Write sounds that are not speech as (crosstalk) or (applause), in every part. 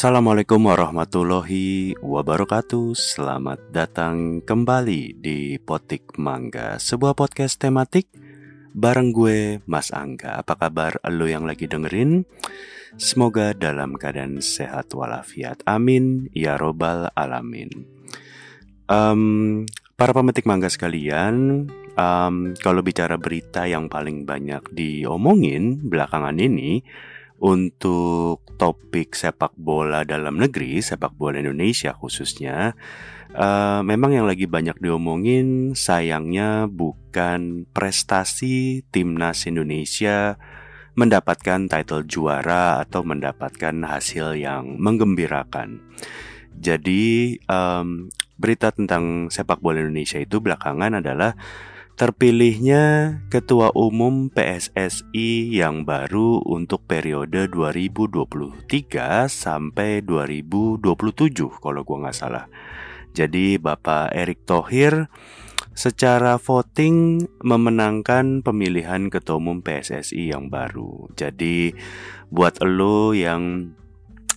Assalamualaikum warahmatullahi wabarakatuh. Selamat datang kembali di Potik Mangga Sebuah podcast tematik bareng gue Mas Angga. Apa kabar lo yang lagi dengerin? Semoga dalam keadaan sehat walafiat. Amin. Ya Robbal Alamin. Um, Para pemetik mangga sekalian um, Kalau bicara berita yang paling banyak diomongin belakangan ini untuk topik sepak bola dalam negeri, sepak bola Indonesia khususnya, uh, memang yang lagi banyak diomongin sayangnya bukan prestasi timnas Indonesia mendapatkan title juara atau mendapatkan hasil yang menggembirakan. Jadi um, berita tentang sepak bola Indonesia itu belakangan adalah terpilihnya Ketua Umum PSSI yang baru untuk periode 2023 sampai 2027 kalau gua nggak salah. Jadi Bapak Erick Thohir secara voting memenangkan pemilihan Ketua Umum PSSI yang baru. Jadi buat lo yang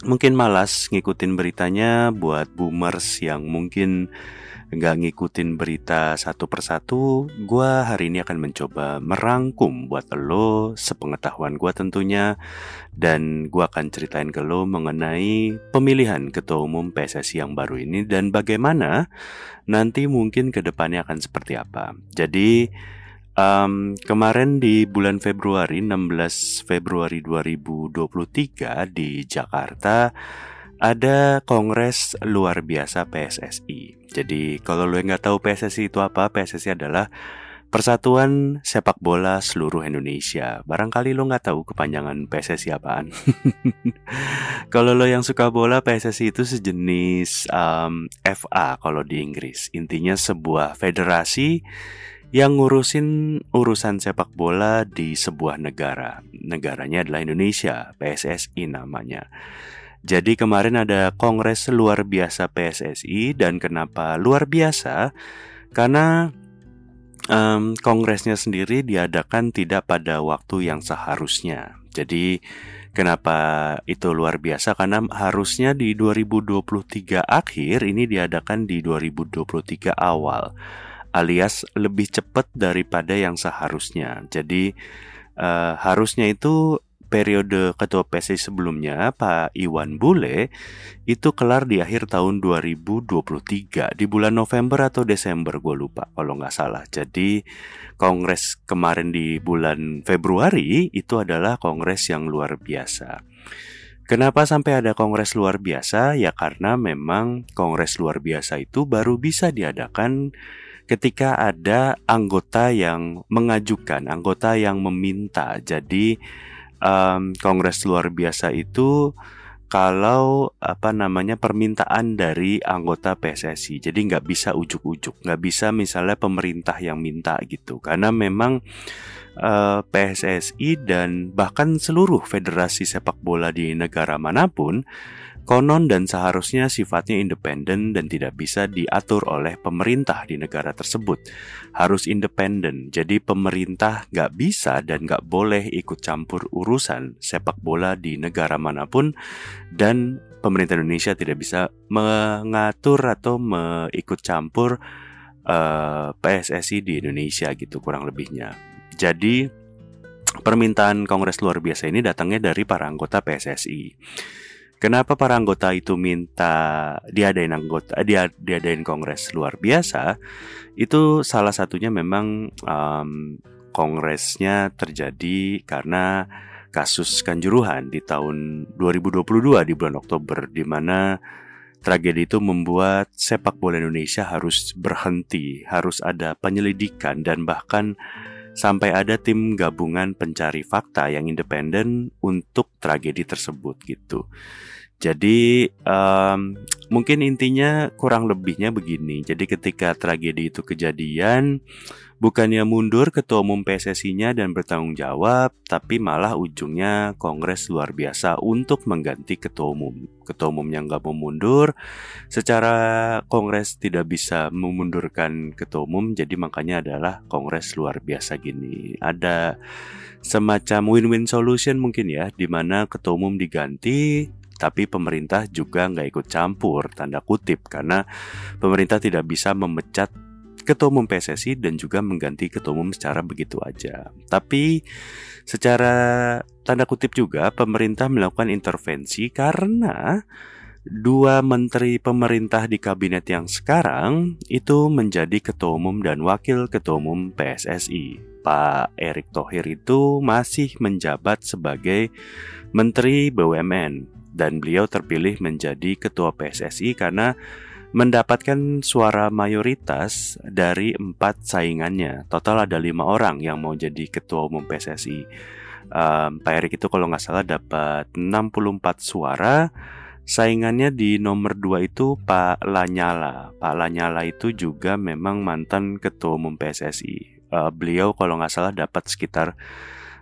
mungkin malas ngikutin beritanya, buat boomers yang mungkin nggak ngikutin berita satu persatu, gue hari ini akan mencoba merangkum buat lo sepengetahuan gue tentunya dan gue akan ceritain ke lo mengenai pemilihan ketua umum PSSI yang baru ini dan bagaimana nanti mungkin ke depannya akan seperti apa. Jadi um, kemarin di bulan Februari 16 Februari 2023 di Jakarta ada kongres luar biasa PSSI. Jadi kalau lo nggak tahu PSSI itu apa, PSSI adalah Persatuan Sepak Bola Seluruh Indonesia. Barangkali lo nggak tahu kepanjangan PSSI apaan. (laughs) kalau lo yang suka bola, PSSI itu sejenis um, FA kalau di Inggris. Intinya sebuah federasi yang ngurusin urusan sepak bola di sebuah negara. Negaranya adalah Indonesia, PSSI namanya. Jadi kemarin ada kongres luar biasa PSSI dan kenapa luar biasa? Karena um, kongresnya sendiri diadakan tidak pada waktu yang seharusnya. Jadi kenapa itu luar biasa? Karena harusnya di 2023 akhir ini diadakan di 2023 awal alias lebih cepat daripada yang seharusnya. Jadi uh, harusnya itu periode ketua PSSI sebelumnya Pak Iwan Bule itu kelar di akhir tahun 2023 di bulan November atau Desember gue lupa kalau nggak salah jadi kongres kemarin di bulan Februari itu adalah kongres yang luar biasa Kenapa sampai ada kongres luar biasa? Ya karena memang kongres luar biasa itu baru bisa diadakan ketika ada anggota yang mengajukan, anggota yang meminta. Jadi um, kongres luar biasa itu kalau apa namanya permintaan dari anggota PSSI. Jadi nggak bisa ujuk-ujuk, nggak bisa misalnya pemerintah yang minta gitu, karena memang uh, PSSI dan bahkan seluruh federasi sepak bola di negara mana pun konon dan seharusnya sifatnya independen dan tidak bisa diatur oleh pemerintah di negara tersebut. Harus independen, jadi pemerintah nggak bisa dan nggak boleh ikut campur urusan sepak bola di negara mana pun dan pemerintah Indonesia tidak bisa mengatur atau mengikut campur uh, eh, PSSI di Indonesia gitu kurang lebihnya. Jadi permintaan kongres luar biasa ini datangnya dari para anggota PSSI. Kenapa para anggota itu minta diadain anggota dia diadain kongres luar biasa? Itu salah satunya memang um, kongresnya terjadi karena kasus kanjuruhan di tahun 2022 di bulan Oktober di mana tragedi itu membuat sepak bola Indonesia harus berhenti, harus ada penyelidikan dan bahkan sampai ada tim gabungan pencari fakta yang independen untuk tragedi tersebut gitu. Jadi um, mungkin intinya kurang lebihnya begini. Jadi ketika tragedi itu kejadian, bukannya mundur ketua umum PSSI-nya dan bertanggung jawab, tapi malah ujungnya kongres luar biasa untuk mengganti ketua umum. Ketua umum yang nggak mau mundur, secara kongres tidak bisa memundurkan ketua umum, jadi makanya adalah kongres luar biasa gini. Ada semacam win-win solution mungkin ya, di mana ketua umum diganti, tapi pemerintah juga nggak ikut campur tanda kutip karena pemerintah tidak bisa memecat ketua umum PSSI dan juga mengganti ketua umum secara begitu aja. Tapi secara tanda kutip juga pemerintah melakukan intervensi karena dua menteri pemerintah di kabinet yang sekarang itu menjadi ketua umum dan wakil ketua umum PSSI. Pak Erick Thohir itu masih menjabat sebagai Menteri BUMN dan beliau terpilih menjadi ketua PSSI karena mendapatkan suara mayoritas dari empat saingannya. Total ada lima orang yang mau jadi ketua umum PSSI. Um, Pak Erick itu kalau nggak salah dapat 64 suara Saingannya di nomor 2 itu Pak Lanyala. Pak Lanyala itu juga memang mantan ketua umum PSSI. Uh, eh, beliau kalau nggak salah dapat sekitar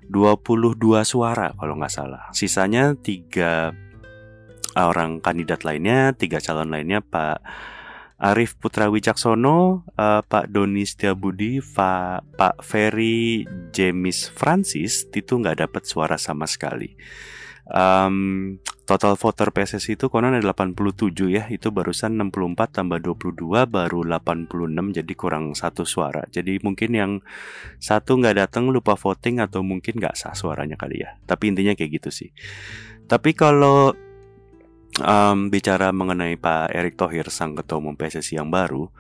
22 suara kalau nggak salah. Sisanya tiga orang kandidat lainnya, tiga calon lainnya Pak Arif Putra Wicaksono, uh, Pak Doni Setiabudi, Pak Pak Ferry James Francis itu nggak dapat suara sama sekali. Um, total voter PSSI itu konon ada 87 ya itu barusan 64 tambah 22 baru 86 jadi kurang satu suara. Jadi mungkin yang satu nggak datang lupa voting atau mungkin nggak sah suaranya kali ya. Tapi intinya kayak gitu sih. Tapi kalau um, bicara mengenai Pak Erick Thohir sang ketua umum PSSI yang baru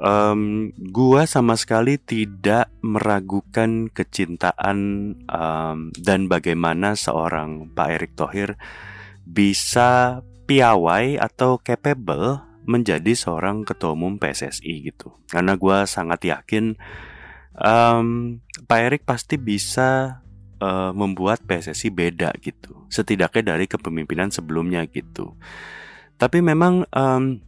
um, gua sama sekali tidak meragukan kecintaan um, dan bagaimana seorang Pak Erick Thohir bisa piawai atau capable menjadi seorang ketua umum PSSI gitu. Karena gue sangat yakin um, Pak Erick pasti bisa uh, membuat PSSI beda gitu. Setidaknya dari kepemimpinan sebelumnya gitu. Tapi memang um,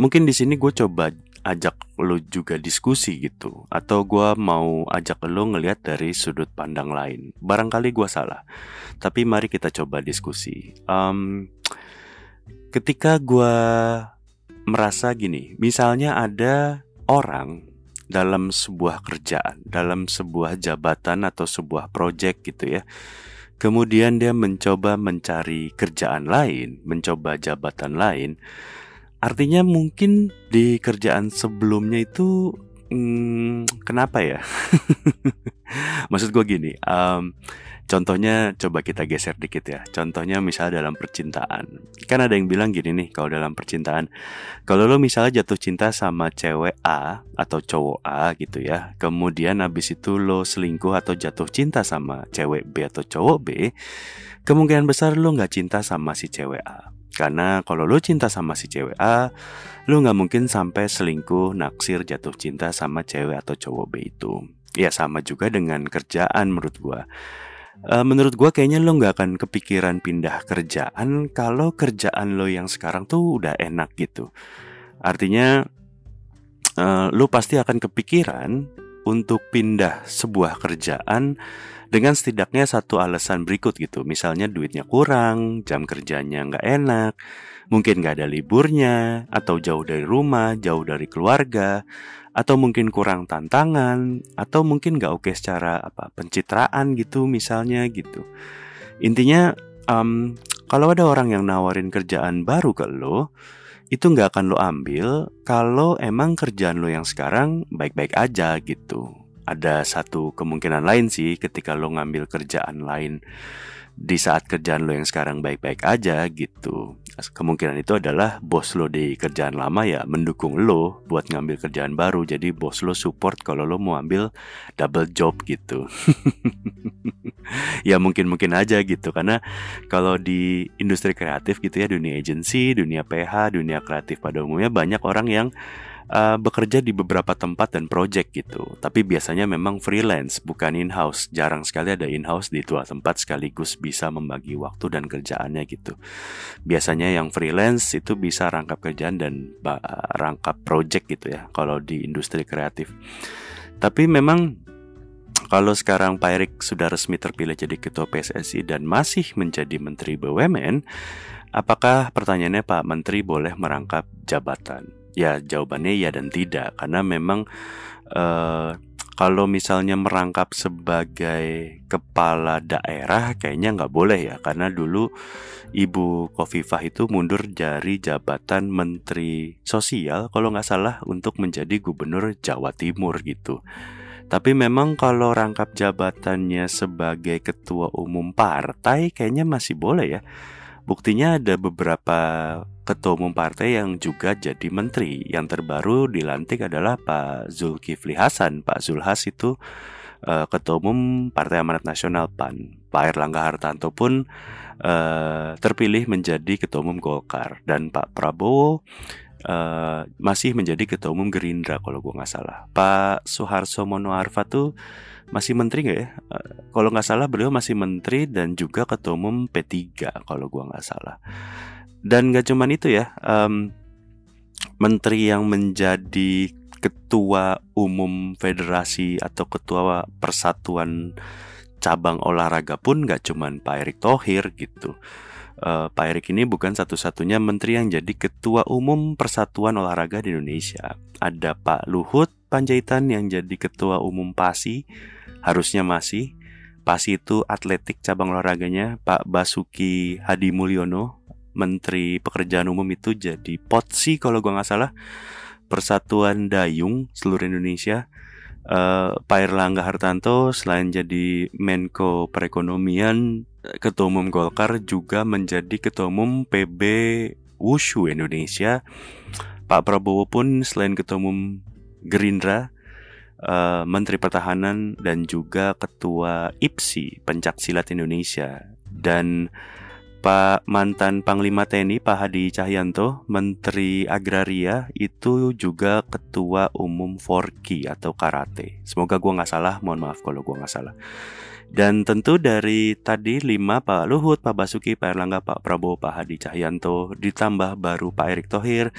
mungkin di sini gue coba ajak lo juga diskusi gitu atau gue mau ajak lo ngelihat dari sudut pandang lain barangkali gue salah tapi mari kita coba diskusi um, ketika gue merasa gini misalnya ada orang dalam sebuah kerjaan dalam sebuah jabatan atau sebuah project gitu ya kemudian dia mencoba mencari kerjaan lain mencoba jabatan lain Artinya mungkin di kerjaan sebelumnya itu hmm, kenapa ya? (laughs) Maksud gue gini, um, contohnya coba kita geser dikit ya. Contohnya misalnya dalam percintaan, kan ada yang bilang gini nih kalau dalam percintaan, kalau lo misalnya jatuh cinta sama cewek A atau cowok A gitu ya, kemudian abis itu lo selingkuh atau jatuh cinta sama cewek B atau cowok B, kemungkinan besar lo nggak cinta sama si cewek A. Karena kalau lu cinta sama si cewek A, lu nggak mungkin sampai selingkuh, naksir, jatuh cinta sama cewek atau cowok B itu. Ya sama juga dengan kerjaan menurut gua. Uh, menurut gua kayaknya lo nggak akan kepikiran pindah kerjaan kalau kerjaan lo yang sekarang tuh udah enak gitu. Artinya uh, lo pasti akan kepikiran untuk pindah sebuah kerjaan dengan setidaknya satu alasan berikut gitu. Misalnya duitnya kurang, jam kerjanya nggak enak, mungkin nggak ada liburnya, atau jauh dari rumah, jauh dari keluarga, atau mungkin kurang tantangan, atau mungkin nggak oke secara apa pencitraan gitu misalnya gitu. Intinya um, kalau ada orang yang nawarin kerjaan baru ke lo, itu nggak akan lo ambil kalau emang kerjaan lo yang sekarang baik-baik aja gitu ada satu kemungkinan lain sih ketika lo ngambil kerjaan lain di saat kerjaan lo yang sekarang baik-baik aja gitu. Kemungkinan itu adalah bos lo di kerjaan lama ya mendukung lo buat ngambil kerjaan baru. Jadi bos lo support kalau lo mau ambil double job gitu. (laughs) ya mungkin-mungkin aja gitu karena kalau di industri kreatif gitu ya dunia agency, dunia PH, dunia kreatif pada umumnya banyak orang yang uh, bekerja di beberapa tempat dan project gitu. Tapi biasanya memang freelance, bukan in-house. Jarang sekali ada in-house di dua tempat sekaligus bisa membagi waktu dan kerjaannya gitu. Biasanya yang freelance itu bisa rangkap kerjaan dan rangkap project gitu ya kalau di industri kreatif. Tapi memang kalau sekarang Pak Erik sudah resmi terpilih jadi ketua PSSI dan masih menjadi menteri BUMN, apakah pertanyaannya Pak Menteri boleh merangkap jabatan? Ya jawabannya ya dan tidak karena memang uh, Kalau misalnya merangkap sebagai kepala daerah kayaknya nggak boleh ya karena dulu Ibu Kofifah itu mundur dari jabatan Menteri Sosial kalau nggak salah untuk menjadi Gubernur Jawa Timur gitu. Tapi memang kalau rangkap jabatannya sebagai ketua umum partai kayaknya masih boleh ya. Buktinya ada beberapa ketua umum partai yang juga jadi menteri. Yang terbaru dilantik adalah Pak Zulkifli Hasan. Pak Zulhas itu uh, ketua umum Partai Amanat Nasional PAN. Pak Erlangga Hartanto pun uh, terpilih menjadi ketua umum Golkar dan Pak Prabowo uh, masih menjadi ketua umum Gerindra kalau gue nggak salah. Pak Soeharto Mono Arfa tuh masih menteri nggak ya? Uh, kalau nggak salah beliau masih menteri dan juga ketua umum P3 kalau gua nggak salah. Dan nggak cuman itu ya, um, menteri yang menjadi ketua umum federasi atau ketua persatuan cabang olahraga pun nggak cuman Pak Erick Thohir gitu. Uh, Pak Erick ini bukan satu-satunya menteri yang jadi ketua umum Persatuan Olahraga di Indonesia. Ada Pak Luhut Panjaitan yang jadi ketua umum PASI harusnya masih. Pas itu atletik cabang olahraganya Pak Basuki Hadi Mulyono. Menteri Pekerjaan Umum itu jadi potsi kalau gua nggak salah. Persatuan Dayung seluruh Indonesia. Uh, Pak Erlangga Hartanto selain jadi Menko Perekonomian Ketua Umum Golkar juga menjadi Ketua Umum PB Wushu Indonesia Pak Prabowo pun selain Ketua Umum Gerindra uh, Menteri Pertahanan dan juga Ketua IPSI Pencak Silat Indonesia dan Pak mantan Panglima TNI Pak Hadi Cahyanto, Menteri Agraria itu juga Ketua Umum Forki atau Karate. Semoga gue nggak salah, mohon maaf kalau gue nggak salah. Dan tentu dari tadi lima Pak Luhut, Pak Basuki, Pak Erlangga, Pak Prabowo, Pak Hadi Cahyanto, ditambah baru Pak Erick Thohir,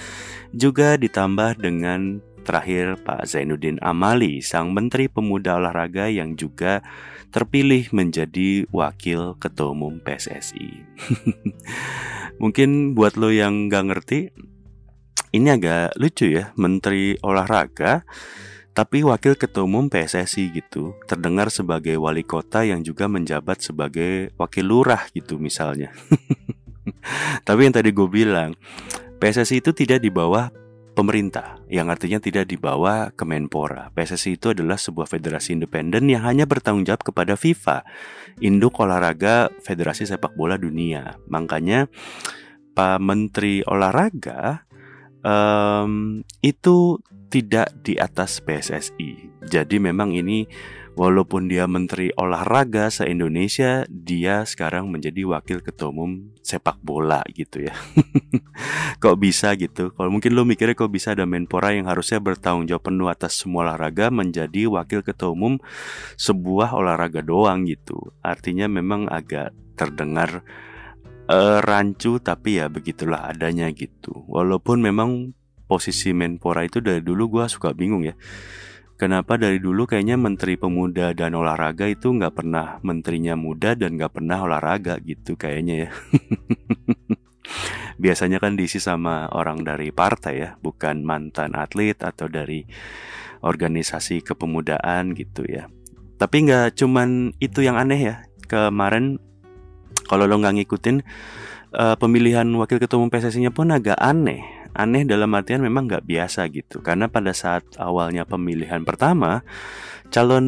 juga ditambah dengan terakhir Pak Zainuddin Amali, sang Menteri Pemuda Olahraga yang juga terpilih menjadi Wakil Ketua Umum PSSI. (laughs) Mungkin buat lo yang gak ngerti, ini agak lucu ya, Menteri Olahraga tapi wakil ketua umum PSSI gitu terdengar sebagai wali kota yang juga menjabat sebagai wakil lurah gitu misalnya (laughs) tapi yang tadi gue bilang PSSI itu tidak di bawah pemerintah yang artinya tidak dibawa Kemenpora. PSSI itu adalah sebuah federasi independen yang hanya bertanggung jawab kepada FIFA, induk olahraga Federasi Sepak Bola Dunia. Makanya Pak Menteri Olahraga um, itu tidak di atas PSSI. Jadi memang ini Walaupun dia menteri olahraga se-Indonesia, dia sekarang menjadi wakil ketua umum sepak bola gitu ya. (laughs) kok bisa gitu? Kalau mungkin lo mikirnya kok bisa ada Menpora yang harusnya bertanggung jawab penuh atas semua olahraga menjadi wakil ketua umum sebuah olahraga doang gitu. Artinya memang agak terdengar uh, rancu tapi ya begitulah adanya gitu. Walaupun memang posisi Menpora itu dari dulu gue suka bingung ya Kenapa dari dulu kayaknya Menteri Pemuda dan Olahraga itu nggak pernah menterinya muda dan nggak pernah olahraga gitu kayaknya ya. (laughs) Biasanya kan diisi sama orang dari partai ya, bukan mantan atlet atau dari organisasi kepemudaan gitu ya. Tapi nggak cuman itu yang aneh ya. Kemarin kalau lo nggak ngikutin uh, pemilihan wakil ketua umum PSSI-nya pun agak aneh aneh dalam artian memang nggak biasa gitu karena pada saat awalnya pemilihan pertama calon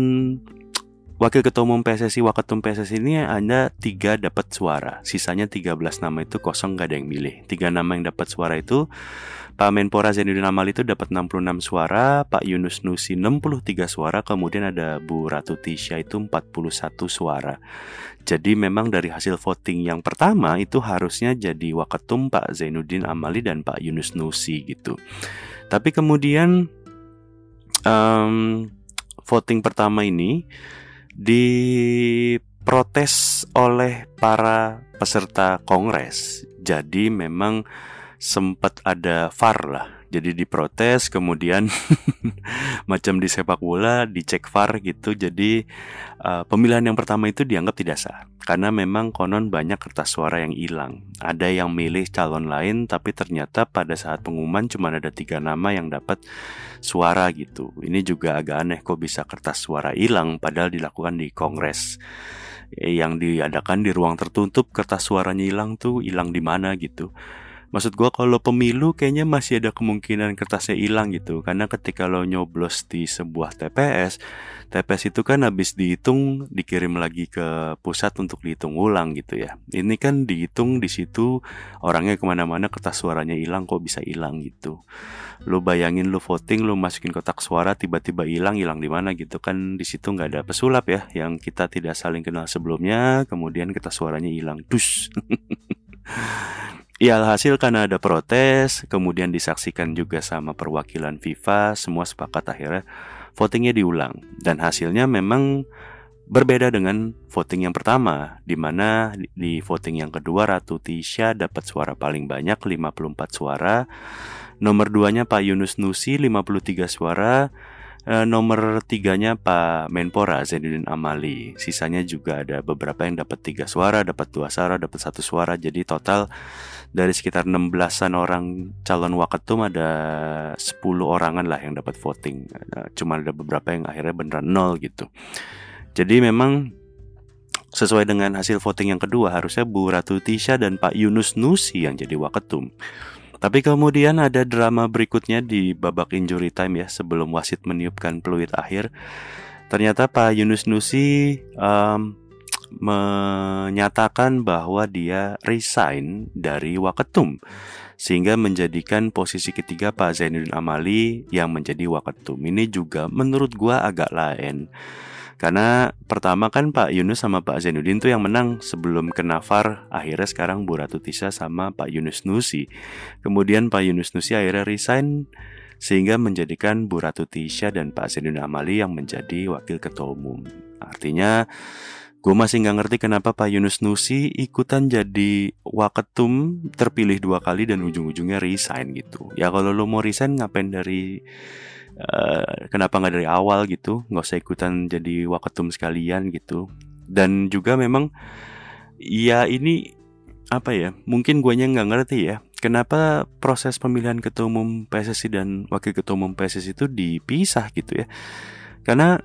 Wakil Ketua Umum PSSI, Waketum PSSI ini ada tiga dapat suara, sisanya 13 nama itu kosong gak ada yang milih. Tiga nama yang dapat suara itu Pak Menpora Zainuddin Amal itu dapat 66 suara, Pak Yunus Nusi 63 suara, kemudian ada Bu Ratu Tisha itu 41 suara. Jadi memang dari hasil voting yang pertama itu harusnya jadi Waketum Pak Zainuddin Amali dan Pak Yunus Nusi gitu. Tapi kemudian um, voting pertama ini diprotes oleh para peserta kongres. Jadi memang sempat ada VAR lah Jadi diprotes, kemudian (laughs) macam di sepak bola dicek VAR gitu. Jadi uh, pemilihan yang pertama itu dianggap tidak sah karena memang konon banyak kertas suara yang hilang. Ada yang milih calon lain, tapi ternyata pada saat pengumuman cuma ada tiga nama yang dapat suara gitu. Ini juga agak aneh kok bisa kertas suara hilang padahal dilakukan di Kongres yang diadakan di ruang tertutup kertas suaranya hilang tuh hilang di mana gitu Maksud gue kalau pemilu kayaknya masih ada kemungkinan kertasnya hilang gitu. Karena ketika lo nyoblos di sebuah TPS TPS itu kan habis dihitung dikirim lagi ke pusat untuk dihitung ulang gitu ya. Ini kan dihitung di situ orangnya ke mana-mana kertas suaranya hilang kok bisa hilang gitu? Lo bayangin lo voting lo masukin kotak suara tiba-tiba hilang hilang di mana gitu kan? Di situ nggak ada pesulap ya Yang kita tidak saling kenal sebelumnya kemudian kertas suaranya hilang. Dus (laughs) Ya alhasil karena ada protes, kemudian disaksikan juga sama perwakilan FIFA, semua sepakat akhirnya votingnya diulang. Dan hasilnya memang berbeda dengan voting yang pertama, di mana di voting yang kedua Ratu Tisha dapat suara paling banyak 54 suara. Nomor duanya Pak Yunus Nusi 53 suara, e, nomor tiganya Pak Menpora Zainuddin Amali. Sisanya juga ada beberapa yang dapat tiga suara, dapat dua suara, dapat satu suara. Jadi total dari sekitar 16-an orang calon waketum ada 10 orangan lah yang dapat voting. Cuma ada beberapa yang akhirnya beneran nol gitu. Jadi memang sesuai dengan hasil voting yang kedua harusnya Bu Ratu Tisha dan Pak Yunus Nusi yang jadi waketum. Tapi kemudian ada drama berikutnya di babak injury time ya sebelum wasit meniupkan peluit akhir. Ternyata Pak Yunus Nusi um, menyatakan bahwa dia resign dari Waketum sehingga menjadikan posisi ketiga Pak Zainuddin Amali yang menjadi Waketum. Ini juga menurut gua agak lain. Karena pertama kan Pak Yunus sama Pak Zainuddin tuh yang menang sebelum kena VAR Akhirnya sekarang Bu Ratu Tisa sama Pak Yunus Nusi Kemudian Pak Yunus Nusi akhirnya resign Sehingga menjadikan Bu Ratu Tisha dan Pak Zainuddin Amali yang menjadi wakil ketua umum Artinya Gue masih nggak ngerti kenapa Pak Yunus Nusi ikutan jadi waketum terpilih dua kali dan ujung-ujungnya resign gitu. Ya kalau lo mau resign ngapain dari uh, kenapa nggak dari awal gitu? Nggak usah ikutan jadi waketum sekalian gitu. Dan juga memang ya ini apa ya? Mungkin guanya nggak ngerti ya. Kenapa proses pemilihan ketua umum PSSI dan wakil ketua umum PSSI itu dipisah gitu ya? Karena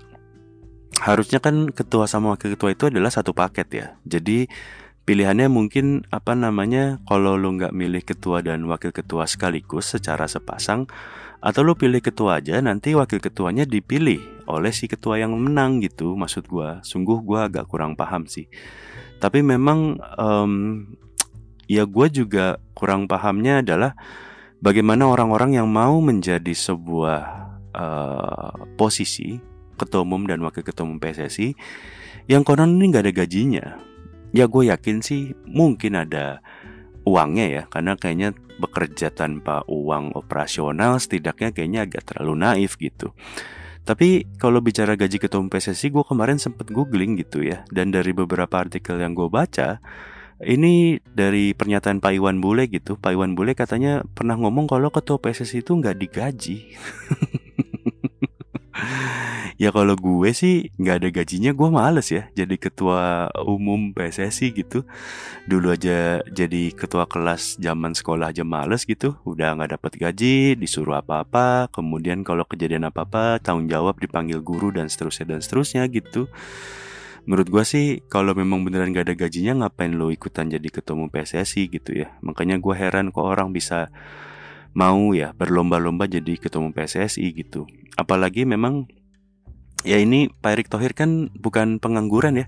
harusnya kan ketua sama wakil ketua itu adalah satu paket ya. Jadi pilihannya mungkin apa namanya kalau lo nggak milih ketua dan wakil ketua sekaligus secara sepasang atau lo pilih ketua aja nanti wakil ketuanya dipilih oleh si ketua yang menang gitu maksud gue sungguh gue agak kurang paham sih tapi memang um, ya gue juga kurang pahamnya adalah bagaimana orang-orang yang mau menjadi sebuah uh, posisi ketua umum dan wakil ketua umum PSSI yang konon ini nggak ada gajinya. Ya gue yakin sih mungkin ada uangnya ya karena kayaknya bekerja tanpa uang operasional setidaknya kayaknya agak terlalu naif gitu. Tapi kalau bicara gaji ketua umum PSSI gue kemarin sempet googling gitu ya dan dari beberapa artikel yang gue baca ini dari pernyataan Pak Iwan Bule gitu Pak Iwan Bule katanya pernah ngomong kalau ketua PSSI itu nggak digaji (laughs) ya kalau gue sih nggak ada gajinya gue males ya jadi ketua umum PSSI gitu. Dulu aja jadi ketua kelas zaman sekolah aja males gitu udah nggak dapat gaji disuruh apa-apa kemudian kalau kejadian apa-apa tanggung jawab dipanggil guru dan seterusnya dan seterusnya gitu. Menurut gue sih kalau memang beneran gak ada gajinya ngapain lo ikutan jadi ketua umum PSSI gitu ya? Makanya gue heran kok orang bisa mau ya berlomba-lomba jadi ketua umum PSSI gitu apalagi memang ya ini Pak Erick Thohir kan bukan pengangguran ya.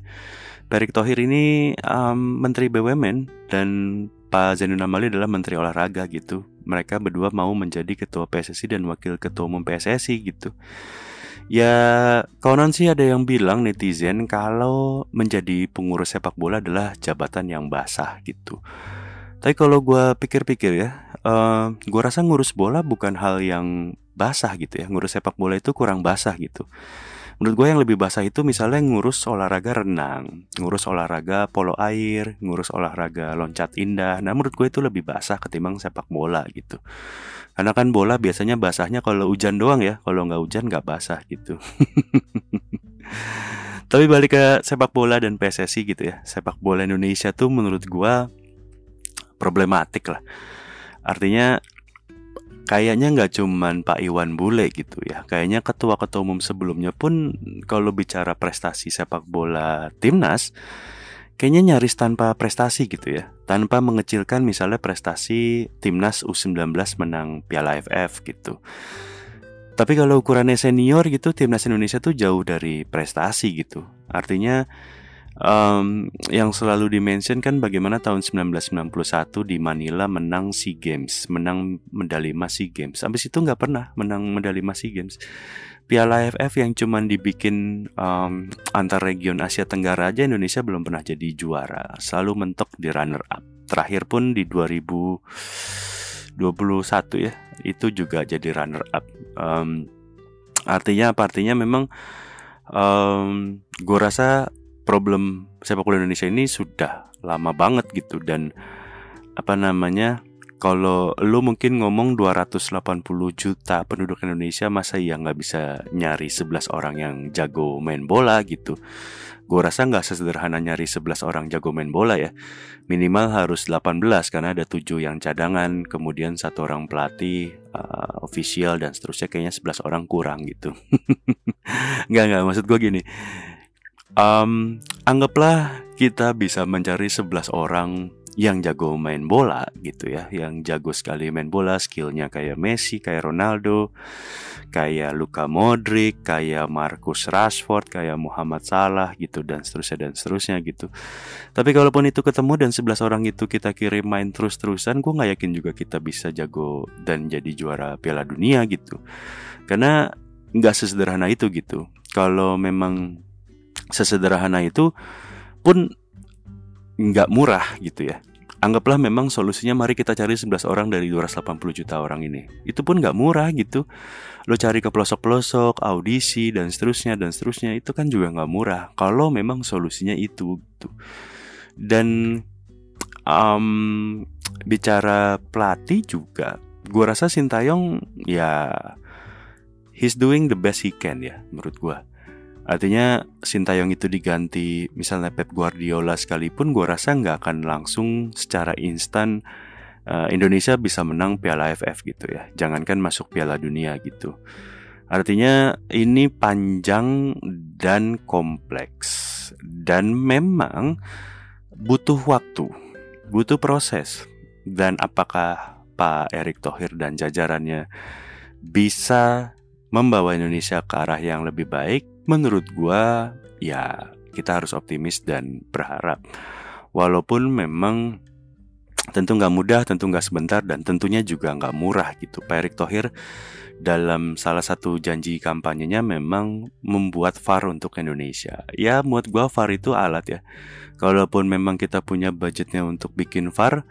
Pak Erick Thohir ini um, Menteri BUMN dan Pak Zainuddin Amali adalah Menteri Olahraga gitu. Mereka berdua mau menjadi Ketua PSSI dan Wakil Ketua Umum PSSI gitu. Ya konon sih ada yang bilang netizen kalau menjadi pengurus sepak bola adalah jabatan yang basah gitu. Tapi kalau gue pikir-pikir ya, uh, gue rasa ngurus bola bukan hal yang basah gitu ya. Ngurus sepak bola itu kurang basah gitu. menurut gue yang lebih basah itu misalnya ngurus olahraga renang ngurus olahraga polo air ngurus olahraga loncat indah. Nah menurut gue itu lebih basah ketimbang sepak bola gitu. Karena kan bola biasanya basahnya kalau hujan doang ya. Kalau nggak hujan nggak basah gitu. (laughs) Tapi balik ke sepak bola dan PSSI gitu ya. Sepak bola Indonesia tuh menurut gue problematik lah artinya kayaknya nggak cuman Pak Iwan Bule gitu ya. Kayaknya ketua-ketua umum sebelumnya pun kalau bicara prestasi sepak bola timnas, kayaknya nyaris tanpa prestasi gitu ya. Tanpa mengecilkan misalnya prestasi timnas U19 menang Piala AFF gitu. Tapi kalau ukurannya senior gitu, timnas Indonesia tuh jauh dari prestasi gitu. Artinya um, yang selalu dimention kan bagaimana tahun 1991 di Manila menang SEA Games, menang medali emas SEA Games. Habis itu nggak pernah menang medali emas SEA Games. Piala AFF yang cuman dibikin um, antar region Asia Tenggara aja Indonesia belum pernah jadi juara, selalu mentok di runner up. Terakhir pun di 2021 ya, itu juga jadi runner up. Um, artinya apa? Artinya memang um, gue rasa problem sepak bola Indonesia ini sudah lama banget gitu. Dan apa namanya kalau lu mungkin ngomong 280 juta penduduk Indonesia masa ya nggak bisa nyari 11 orang yang jago main bola gitu? Gue rasa nggak sesederhana nyari 11 orang jago main bola ya. Minimal harus 18 karena ada 7 yang cadangan Kemudian satu orang pelatih, uh, official dan seterusnya. Kayaknya 11 orang kurang gitu. (laughs) Nggak, nggak, maksud gue gini um, anggaplah kita bisa mencari 11 orang yang jago main bola gitu ya, yang jago sekali main bola, skillnya kayak Messi, kayak Ronaldo, kayak Luka Modric, kayak Marcus Rashford, kayak Muhammad Salah gitu dan seterusnya dan seterusnya gitu. Tapi kalaupun itu ketemu dan 11 orang itu kita kirim main terus-terusan, gue nggak yakin juga kita bisa jago dan jadi juara Piala Dunia gitu. Karena nggak sesederhana itu gitu. Kalau memang sesederhana itu pun nggak murah gitu ya. Anggaplah memang solusinya mari kita cari 11 orang dari 280 juta orang ini. Itu pun nggak murah gitu. Lo cari ke pelosok-pelosok, audisi dan seterusnya dan seterusnya itu kan juga nggak murah. Kalau memang solusinya itu gitu. Dan um, bicara pelatih juga, gue rasa Sintayong ya he's doing the best he can ya menurut gue Artinya Sintayong itu diganti misalnya Pep Guardiola sekalipun gue rasa nggak akan langsung secara instan uh, Indonesia bisa menang Piala AFF gitu ya. Jangankan masuk Piala Dunia gitu. Artinya ini panjang dan kompleks dan memang butuh waktu, butuh proses. Dan apakah Pak Erick Thohir dan jajarannya bisa membawa Indonesia ke arah yang lebih baik? Menurut gua ya kita harus optimis dan berharap. Walaupun memang tentu nggak mudah, tentu nggak sebentar, dan tentunya juga nggak murah gitu. Pak Erick Thohir dalam salah satu janji kampanyenya memang membuat VAR untuk Indonesia. Ya, buat gua VAR itu alat ya. Kalaupun memang kita punya budgetnya untuk bikin VAR,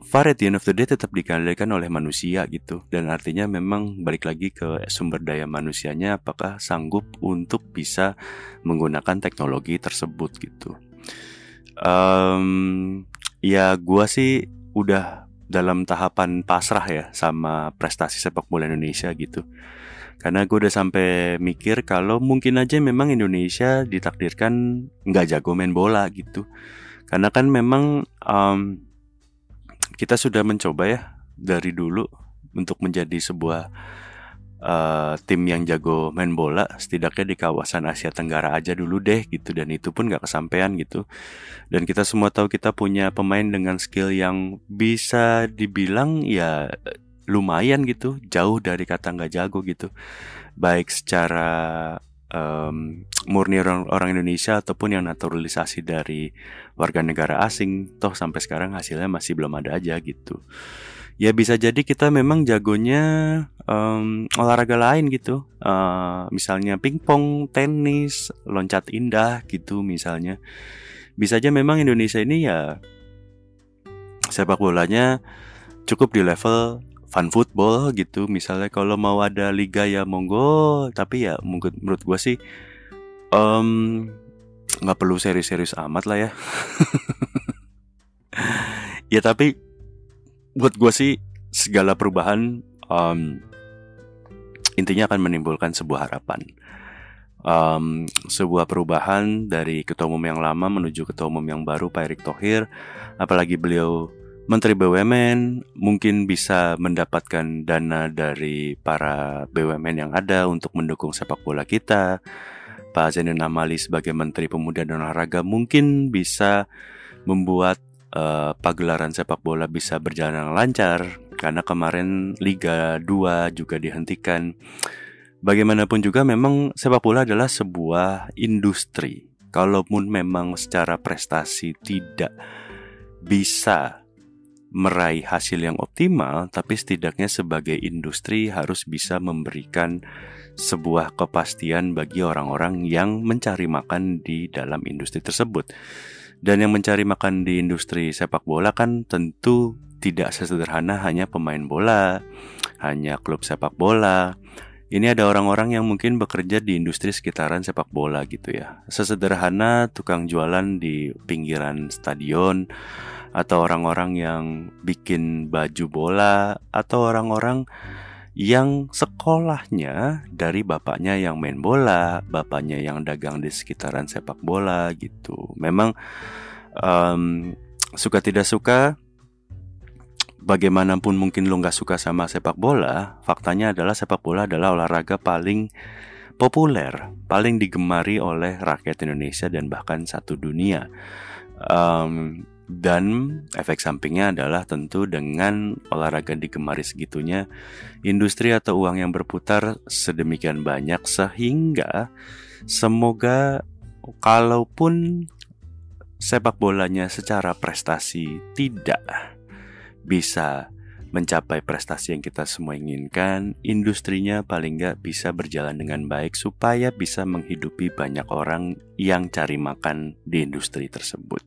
VAR at the end of the day tetap dikendalikan oleh manusia gitu. Dan artinya memang balik lagi ke sumber daya manusianya apakah sanggup untuk bisa menggunakan teknologi tersebut gitu. Um, ya gua sih udah dalam tahapan pasrah ya sama prestasi sepak bola Indonesia gitu. Karena gue udah sampai mikir kalau mungkin aja memang Indonesia ditakdirkan nggak jago main bola gitu. Karena kan memang um, kita sudah mencoba ya dari dulu untuk menjadi sebuah uh, tim yang jago main bola setidaknya di kawasan Asia Tenggara aja dulu deh gitu dan itu pun gak kesampaian gitu. Dan kita semua tahu kita punya pemain dengan skill yang bisa dibilang ya lumayan gitu jauh dari kata nggak jago gitu. Baik secara um, murni orang, orang Indonesia ataupun yang naturalisasi dari warga negara asing. Toh sampai sekarang hasilnya masih belum ada aja gitu. Ya bisa jadi kita memang jagonya um, olahraga lain gitu. Uh, misalnya pingpong tenis loncat indah gitu misalnya. Bisa aja memang Indonesia ini ya sepak bolanya cukup di level fun football gitu. Misalnya kalau mau ada liga ya monggo tapi ya mungkin menurut gue sih um, nggak perlu serius-serius amat lah ya. (laughs) Ya tapi buat gue sih segala perubahan um, intinya akan menimbulkan sebuah harapan. Um, sebuah perubahan dari ketua umum yang lama menuju ketua umum yang baru Pak Erick Thohir. Apalagi beliau Menteri BUMN mungkin bisa mendapatkan dana dari para BUMN yang ada untuk mendukung sepak bola kita. Pak Zainuddin Amali sebagai Menteri Pemuda dan Olahraga mungkin bisa membuat uh, pagelaran sepak bola bisa berjalan lancar karena kemarin Liga 2 juga dihentikan. Bagaimanapun juga memang sepak bola adalah sebuah industri. Kalaupun memang secara prestasi tidak bisa meraih hasil yang optimal, tapi setidaknya sebagai industri harus bisa memberikan sebuah kepastian bagi orang-orang yang mencari makan di dalam industri tersebut. Dan yang mencari makan di industri sepak bola kan tentu tidak sesederhana hanya pemain bola, hanya klub sepak bola. Ini ada orang-orang yang mungkin bekerja di industri sekitaran sepak bola gitu ya. Sesederhana tukang jualan di pinggiran stadion, atau orang-orang yang bikin baju bola atau orang-orang yang sekolahnya dari bapaknya yang main bola, bapaknya yang dagang di sekitaran sepak bola gitu. Memang um, suka tidak suka, bagaimanapun mungkin lo nggak suka sama sepak bola, faktanya adalah sepak bola adalah olahraga paling populer, paling digemari oleh rakyat Indonesia dan bahkan satu dunia. Um, dan efek sampingnya adalah tentu dengan olahraga digemari segitunya, industri atau uang yang berputar sedemikian banyak sehingga semoga kalaupun sepak bolanya secara prestasi tidak bisa mencapai prestasi yang kita semua inginkan, industrinya paling nggak bisa berjalan dengan baik supaya bisa menghidupi banyak orang yang cari makan di industri tersebut.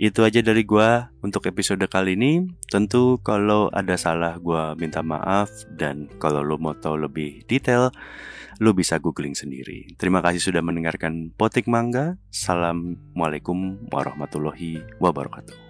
Itu aja dari gua untuk episode kali ini. Tentu kalau ada salah gua minta maaf dan kalau lo mau tahu lebih detail, lo bisa googling sendiri. Terima kasih sudah mendengarkan Potik Mangga. Assalamualaikum warahmatullahi wabarakatuh.